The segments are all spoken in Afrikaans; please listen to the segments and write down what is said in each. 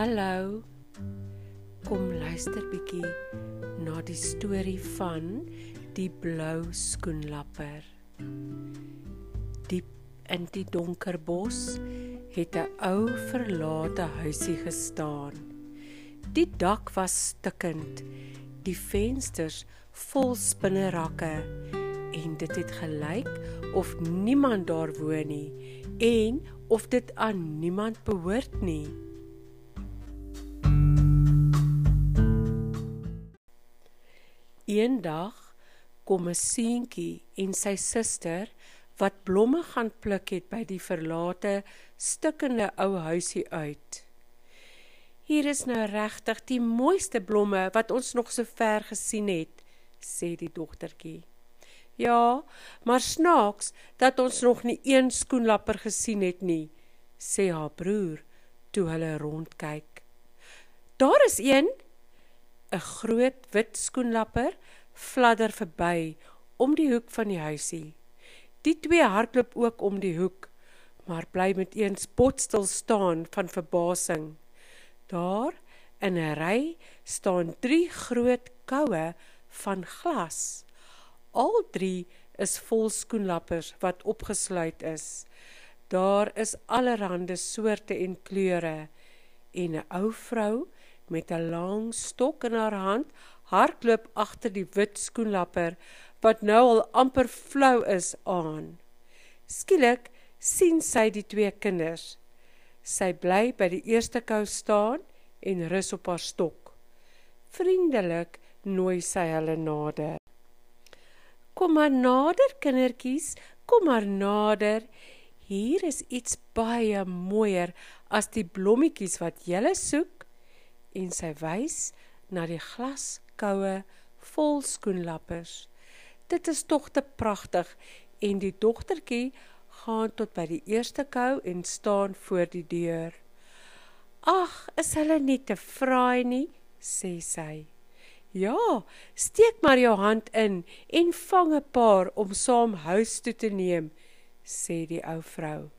Hallo. Kom luister bietjie na die storie van die blou skoenlapper. Diep in die donker bos het 'n ou verlate huisie gestaan. Die dak was stikkend, die vensters vol spinnerakke en dit het gelyk of niemand daar woon nie en of dit aan niemand behoort nie. Eendag kom 'n seentjie en sy suster wat blomme gaan pluk het by die verlate stikkende ou huisie uit. Hier is nou regtig die mooiste blomme wat ons nog so ver gesien het, sê die dogtertjie. Ja, maar snaaks dat ons nog nie een skoenlapper gesien het nie, sê haar broer toe hulle rondkyk. Daar is een, 'n groot wit skoenlapper fladder verby om die hoek van die huisie. Die twee hardloop ook om die hoek, maar bly met eens botstil staan van verbasing. Daar in 'n ry staan drie groot koue van glas. Al drie is vol skoenlappers wat opgesluit is. Daar is allerlei soorte en kleure en 'n ou vrou met 'n lang stok in haar hand hardloop agter die wit skoenlapper wat nou al amper flou is aan. Skielik sien sy die twee kinders. Sy bly by die eerste kou staan en rus op haar stok. Vriendelik nooi sy hulle nader. Kom maar nader kindertjies, kom maar nader. Hier is iets baie mooier as die blommetjies wat julle soek en sy wys na die glaskoue vol skoenlappers. Dit is tog te pragtig en die dogtertjie gaan tot by die eerste kou en staan voor die deur. Ag, is hulle nie te fraai nie, sê sy. Ja, steek maar jou hand in en vang 'n paar om saam huis toe te neem, sê die ou vrou.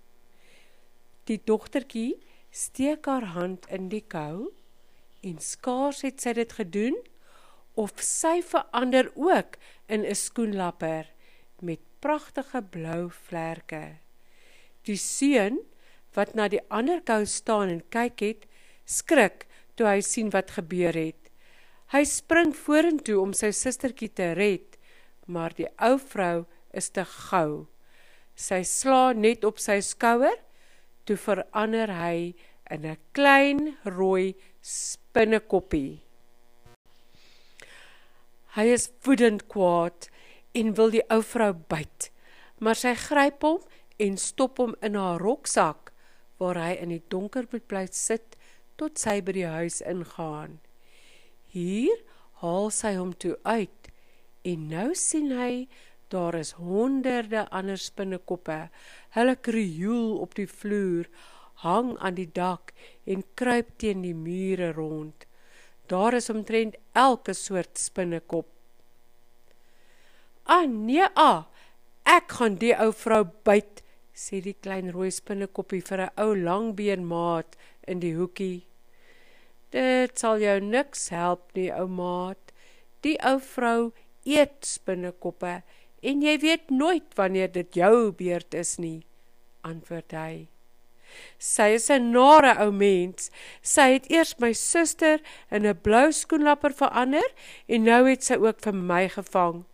Die dogtertjie steek haar hand in die kou en skaars het sy dit gedoen of sy verander ook in 'n skoenlapper met pragtige blou vlerke. Die seun wat na die ander kou staan en kyk het, skrik toe hy sien wat gebeur het. Hy spring vorentoe om sy sustertjie te red, maar die ou vrou is te gou. Sy slaan net op sy skouer, toe verander hy in 'n klein rooi spinnekoppie. Hy is woedend kwaad en wil die ou vrou byt, maar sy gryp hom en stop hom in haar roksak waar hy in die donker moet bly sit tot sy by die huis ingaan. Hier haal sy hom toe uit en nou sien hy daar is honderde ander spinnekoppe. Hulle krioel op die vloer hang aan die dak en kruip teen die mure rond. Daar is omtrent elke soort spinnekop. "Ah nee, ah, ek gaan die ou vrou byt," sê die klein rooi spinnekoppie vir 'n ou langbeen maat in die hoekie. "Dit sal jou niks help nie, ou maat. Die ou vrou eet spinnekoppe en jy weet nooit wanneer dit jou beurt is nie," antwoord hy. Sy is 'n nare ou mens. Sy het eers my suster in 'n blou skoenlapper verander en nou het sy ook vir my gevang.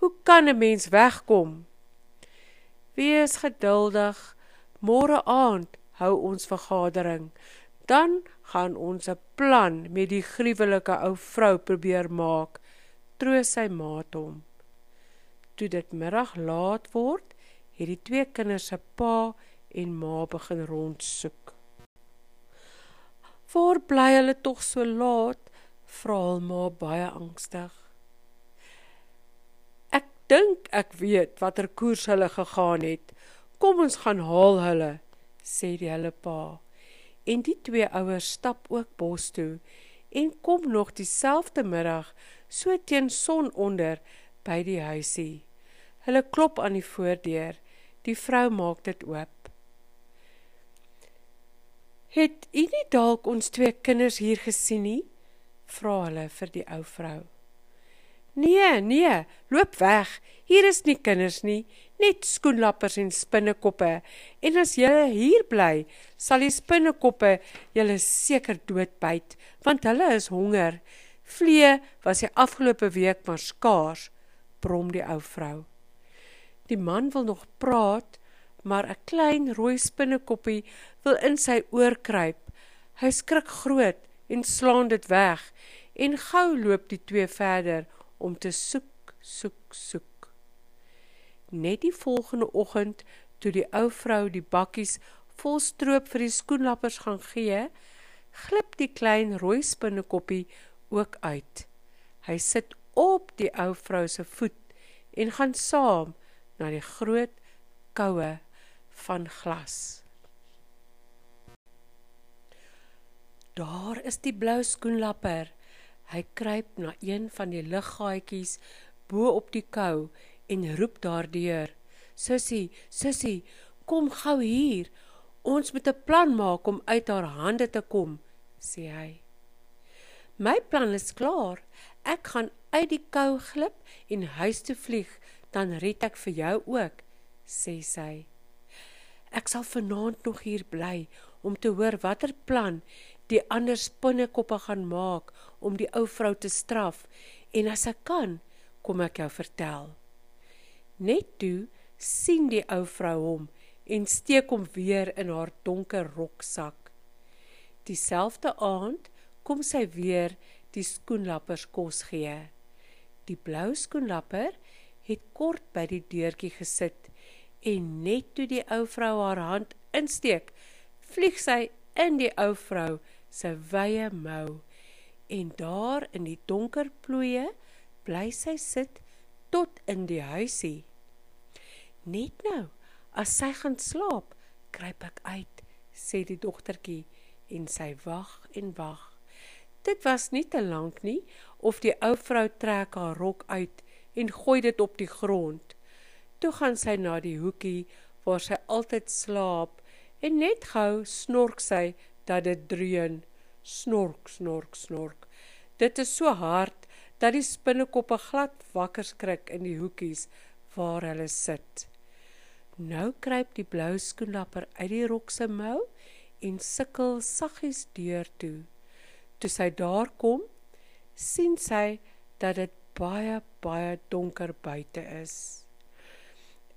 Hoe kan 'n mens wegkom? Wees geduldig. Môre aand hou ons vergadering. Dan gaan ons 'n plan met die gruwelike ou vrou probeer maak. Troos sy maat hom. Toe dit middag laat word, het die twee kinders se pa en ma begin rondsoek. "Waar bly hulle tog so laat?" vra hul ma baie angstig. "Ek dink ek weet watter koers hulle gegaan het. Kom ons gaan haal hulle," sê die hulle pa. En die twee ouers stap ook bos toe en kom nog dieselfde middag so teen sononder by die huisie. Hulle klop aan die voordeur. Die vrou maak dit oop. Het u nie dalk ons twee kinders hier gesien nie? vra hulle vir die ou vrou. Nee, nee, loop weg. Hier is nie kinders nie, net skoenlappers en spinnekoppe. En as julle hier bly, sal die spinnekoppe julle seker doodbyt, want hulle is honger. Vlee was die afgelope week maar skaars, brom die ou vrou. Die man wil nog praat, maar 'n klein rooi spinnekoppie wil in sy oor kruip. Hy skrik groot en slaan dit weg en gou loop die twee verder om te soek, soek, soek. Net die volgende oggend toe die ou vrou die bakkies vol stroop vir die skoenlappers gaan gee, glip die klein rooi spinnekoppie ook uit. Hy sit op die ou vrou se voet en gaan saam na die groot koue van glas. Daar is die blou skoenlapper. Hy kruip na een van die liggaatjies bo op die kou en roep daardeur: "Sussie, sussie, kom gou hier. Ons moet 'n plan maak om uit haar hande te kom," sê hy. My plan is klaar. Ek gaan uit die kou glip en huis toe vlieg, dan red ek vir jou ook, sê sy. Ek sal vanaand nog hier bly om te hoor watter plan die ander spinnekoppe gaan maak om die ou vrou te straf en as ek kan, kom ek jou vertel. Net toe sien die ou vrou hom en steek hom weer in haar donker roksak. Dieselfde aand kom sy weer die skoenlappers kos gee. Die blou skoenlapper het kort by die deurtjie gesit en net toe die ou vrou haar hand insteek, vlieg sy in die ou vrou se wye mou en daar in die donker ploeie bly sy sit tot in die huisie. Net nou, as sy gaan slaap, kruip ek uit, sê die dogtertjie en sy wag en wag. Dit was nie te lank nie of die ou vrou trek haar rok uit en gooi dit op die grond. Toe gaan sy na die hoekie waar sy altyd slaap en net gou snork sy dat dit dreun. Snork, snork, snork. Dit is so hard dat die spinnekoppe glad wakker skrik in die hoekies waar hulle sit. Nou kruip die blou skoenlapper uit die rok se mou en sukkel saggies deur toe. Toe sy daar kom, sien sy dat dit baie baie donker buite is.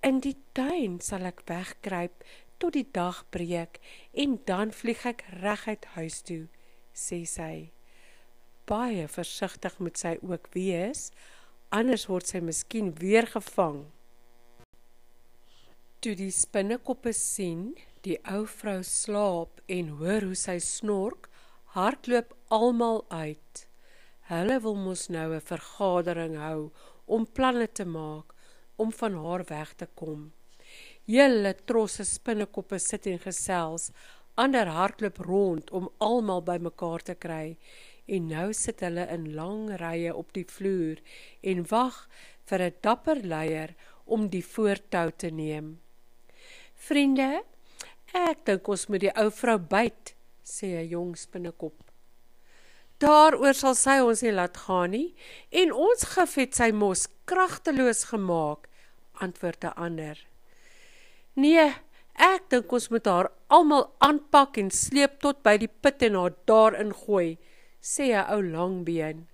In die tuin sal ek wegkruip tot die dag breek en dan vlieg ek reguit huis toe, sê sy. Baie versigtig moet sy ook wees, anders word sy miskien weer gevang. Toe die spinnekoppe sien, die ou vrou slaap en hoor hoe sy snork, hardloop almal uit. Hulle wil mos nou 'n vergadering hou om planne te maak om van haar weg te kom. Julle trosse spinnekoppe sit en gesels, ander hardloop rond om almal bymekaar te kry. En nou sit hulle in lang rye op die vloer en wag vir 'n dapper leier om die voortou te neem. Vriende, ek dink ons moet die ou vrou byt, sê 'n jong spinnekop. Daaroor sal sy ons nie laat gaan nie en ons gif het sy mos kragteloos gemaak, antwoord 'n ander. Nee, ek dink ons moet haar almal aanpak en sleep tot by die put en haar daarin gooi, sê 'n ou langbeen.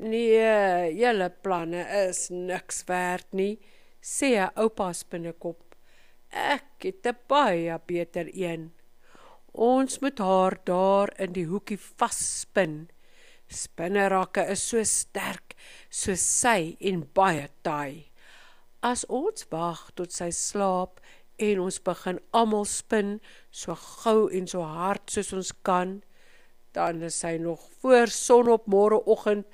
Nee, julle planne is niks werd nie, sê 'n oupa spinnekop. Ek het 'n baie beter een. Ons moet haar daar in die hoekie vasspin. Spinnerakke is so sterk soos sy en baie taai. As ons wag tot sy slaap en ons begin almal spin so gou en so hard soos ons kan, dan is sy nog voor son op môreoggend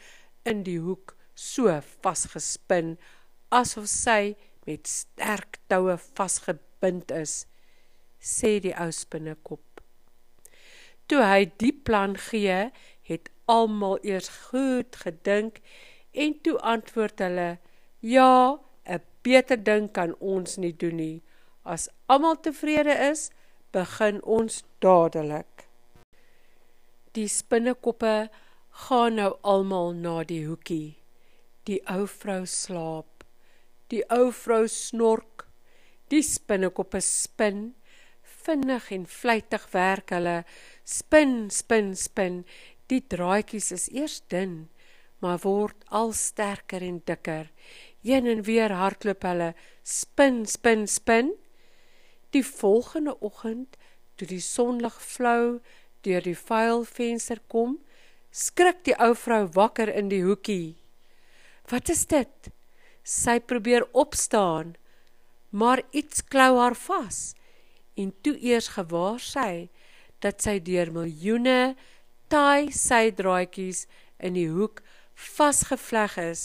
in die hoek so vasgespin asof sy met sterk toue vasgebind is, sê die ou spinnekop. Toe hy die plan gee, het almal eers goed gedink en toe antwoord hulle: "Ja, beter ding kan ons nie doen nie. As almal tevrede is, begin ons dadelik. Die spinnekoppe gaan nou almal na die hoekie. Die ou vrou slaap. Die ou vrou snork. Die spinnekoppe spin. Vinnig en vlytig werk hulle. Spin, spin, spin. Die draadjies is eers dun, maar word al sterker en dikker. Een en weer hardloop hulle. Spin, spin, spin. Die volgende oggend, toe die sonlig flou deur die vuil venster kom, skrik die ou vrou wakker in die hoekie. Wat is dit? Sy probeer opstaan, maar iets klou haar vas. En toe eers gewaar sy dat sy deur miljoene taai sydraadjies in die hoek vasgevleg is.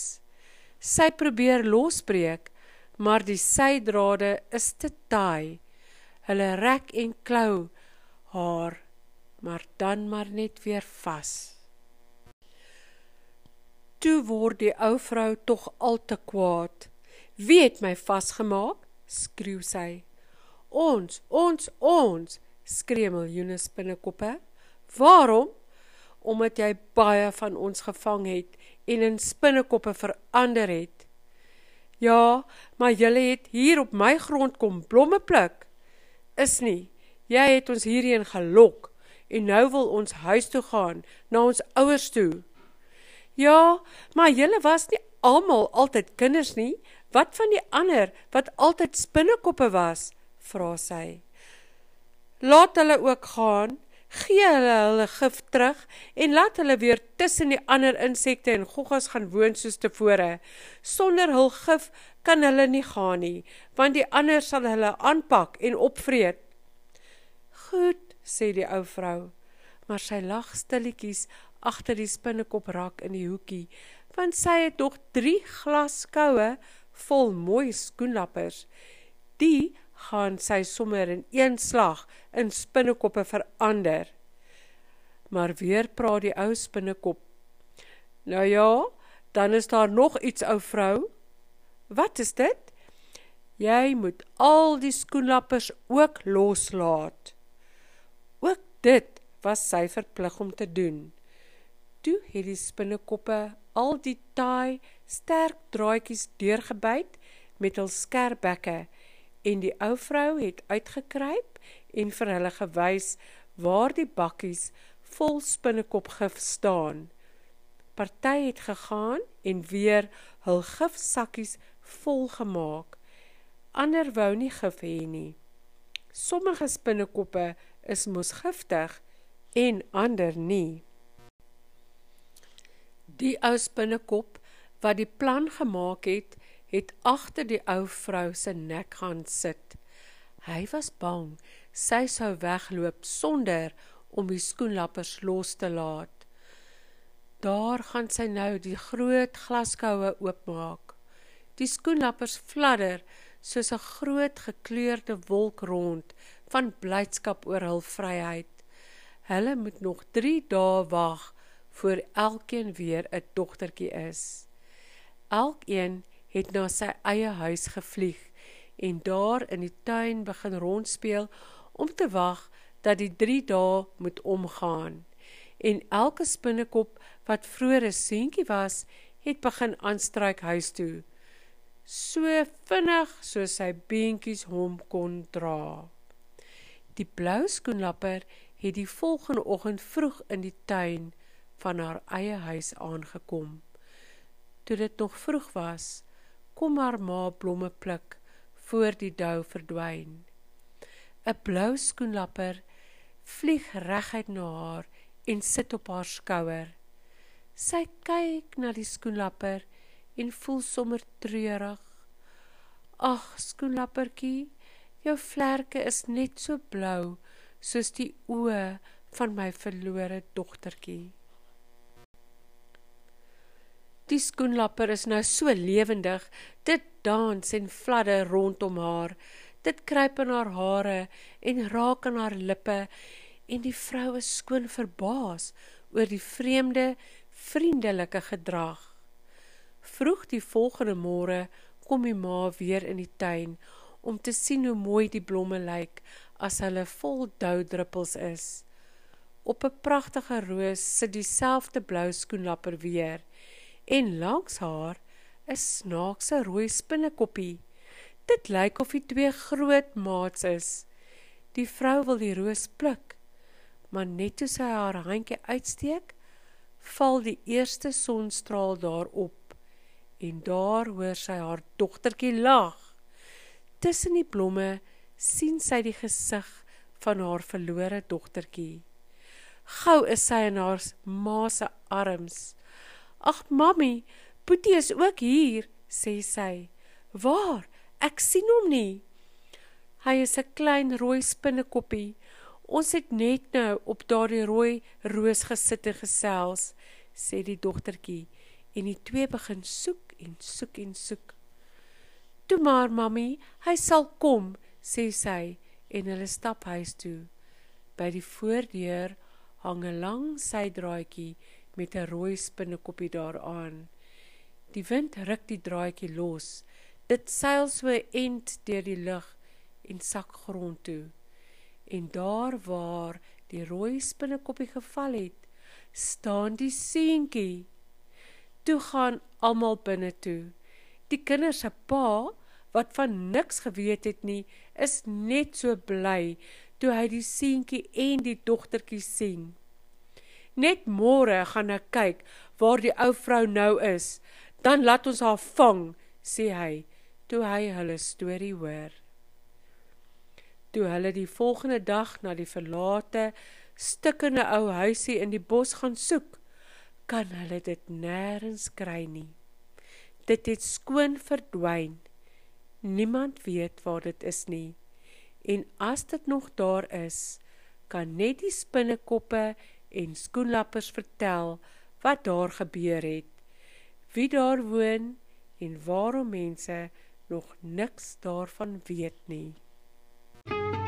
Sy probeer losbreek, maar die sydrade is te taai. Hulle rek en klou haar, maar dan maar net weer vas. Toe word die ou vrou tog al te kwaad. Wie het my vasgemaak? skreeu sy. Ons, ons, ons, skree miljoene spinnekoppe. Waarom? Omdat jy baie van ons gevang het en in spinnekoppe verander het. Ja, maar julle het hier op my grond kom blomme pluk. Is nie. Jy het ons hierheen gelok en nou wil ons huis toe gaan, na ons ouers toe. Ja, maar julle was nie almal altyd kinders nie. Wat van die ander wat altyd spinnekoppe was? vra sy. Laat hulle ook gaan. Gee hulle hulle gif terug en laat hulle weer tussen die ander insekte en goggas gaan woon soos tevore. Sonder hul gif kan hulle nie gaan nie, want die ander sal hulle aanpak en opvreet. Goed, sê die ou vrou, maar sy lag stilletjies agter die spinnekop rak in die hoekie, want sy het nog 3 glaskoue vol mooi skoenlappers. Die gaan sy sommer in een slag in spinnekoppe verander. Maar weer praat die ou spinnekop. Nou ja, dan is daar nog iets ou vrou. Wat is dit? Jy moet al die skoenlappers ook loslaat. Ook dit was sy verplig om te doen. Toe het die spinnekoppe al die taai sterk draadjies deurgebyt met hul skerp bekke en die ou vrou het uitgekruip en vir hulle gewys waar die bakkies vol spinnekopgif staan. Party het gegaan en weer hul gifsakkies vol gemaak. Ander wou nie gif hê nie. Sommige spinnekoppe is mos giftig en ander nie. Die ou spinnekop wat die plan gemaak het, het agter die ou vrou se nek gaan sit. Hy was bang sy sou wegloop sonder om die skoenlappers los te laat. Daar gaan sy nou die groot glaskoue oopmaak. Die skoenlappers fladder soos 'n groot gekleurde wolk rond van blydskap oor hul vryheid. Hulle moet nog 3 dae wag voor elkeen weer 'n dogtertjie is. Elkeen het na sy eie huis gevlieg en daar in die tuin begin rondspeel om te wag dat die 3 dae moet omgaan. En elke spinnekop wat vroeër 'n seentjie was, het begin aanstryk huis toe. So vinnig soos sy beentjies hom kon dra. Die blou skoenlapper het die volgende oggend vroeg in die tuin van haar eie huis aangekom. Toe dit nog vroeg was, kom haar ma blomme pluk voor die dou verdwyn. 'n Blou skoenlapper vlieg reguit na haar en sit op haar skouer. Sy kyk na die skoenlapper en voel sommer treurig. Ag, skoenlappertjie, jou vlerke is net so blou soos die oë van my verlore dogtertjie. Die skoenlapper is nou so lewendig, dit dans en fladder rondom haar. Dit kruip in haar hare en raak aan haar lippe en die vrou is skoon verbaas oor die vreemde, vriendelike gedrag. Vroeg die volgende môre kom die ma weer in die tuin om te sien hoe mooi die blomme lyk as hulle vol doudruppels is. Op 'n pragtige roos sit dieselfde blou skoenlapper weer en langs haar 'n snaakse rooi spinnekoppie. Dit lyk of die twee groot maats is. Die vrou wil die roos pluk, maar net toe sy haar handjie uitsteek, val die eerste sonstraal daarop en daar hoor sy haar dogtertjie lag. Tussen die blomme sien sy die gesig van haar verlore dogtertjie. Gou is sy in haar ma se arms. "Ag mammie, Boetie is ook hier," sê sy. "Waar? Ek sien hom nie." Hy is 'n klein rooi spinnekoppie. Ons het net nou op daardie rooi roos gesit en gesels, sê die dogtertjie en die twee begin soek en soek en soek. "Toe maar, mammie, hy sal kom," sê sy en hulle stap huis toe. By die voordeur hang 'n lang sydraadjie met 'n rooi spinnekoppie daaraan. Die wind ruk die draadjie los. Dit seil so end deur die lug en sak grond toe. En daar waar die rooi spinnekoppie geval het, staan die seentjie. Toe gaan almal binne toe. Die kinders se pa wat van niks geweet het nie, is net so bly toe hy die seentjie en die dogtertjie sien. Net môre gaan ek kyk waar die ou vrou nou is, dan laat ons haar vang, sê hy toe hy hulle storie hoor. Toe hulle die volgende dag na die verlate stikkende ou huisie in die bos gaan soek, kan hulle dit nêrens kry nie. Dit het skoon verdwyn. Niemand weet waar dit is nie. En as dit nog daar is, kan net die spinnekoppe en skoenlappers vertel wat daar gebeur het. Wie daar woon en waarom mense nog niks daarvan weet nie. Thank you.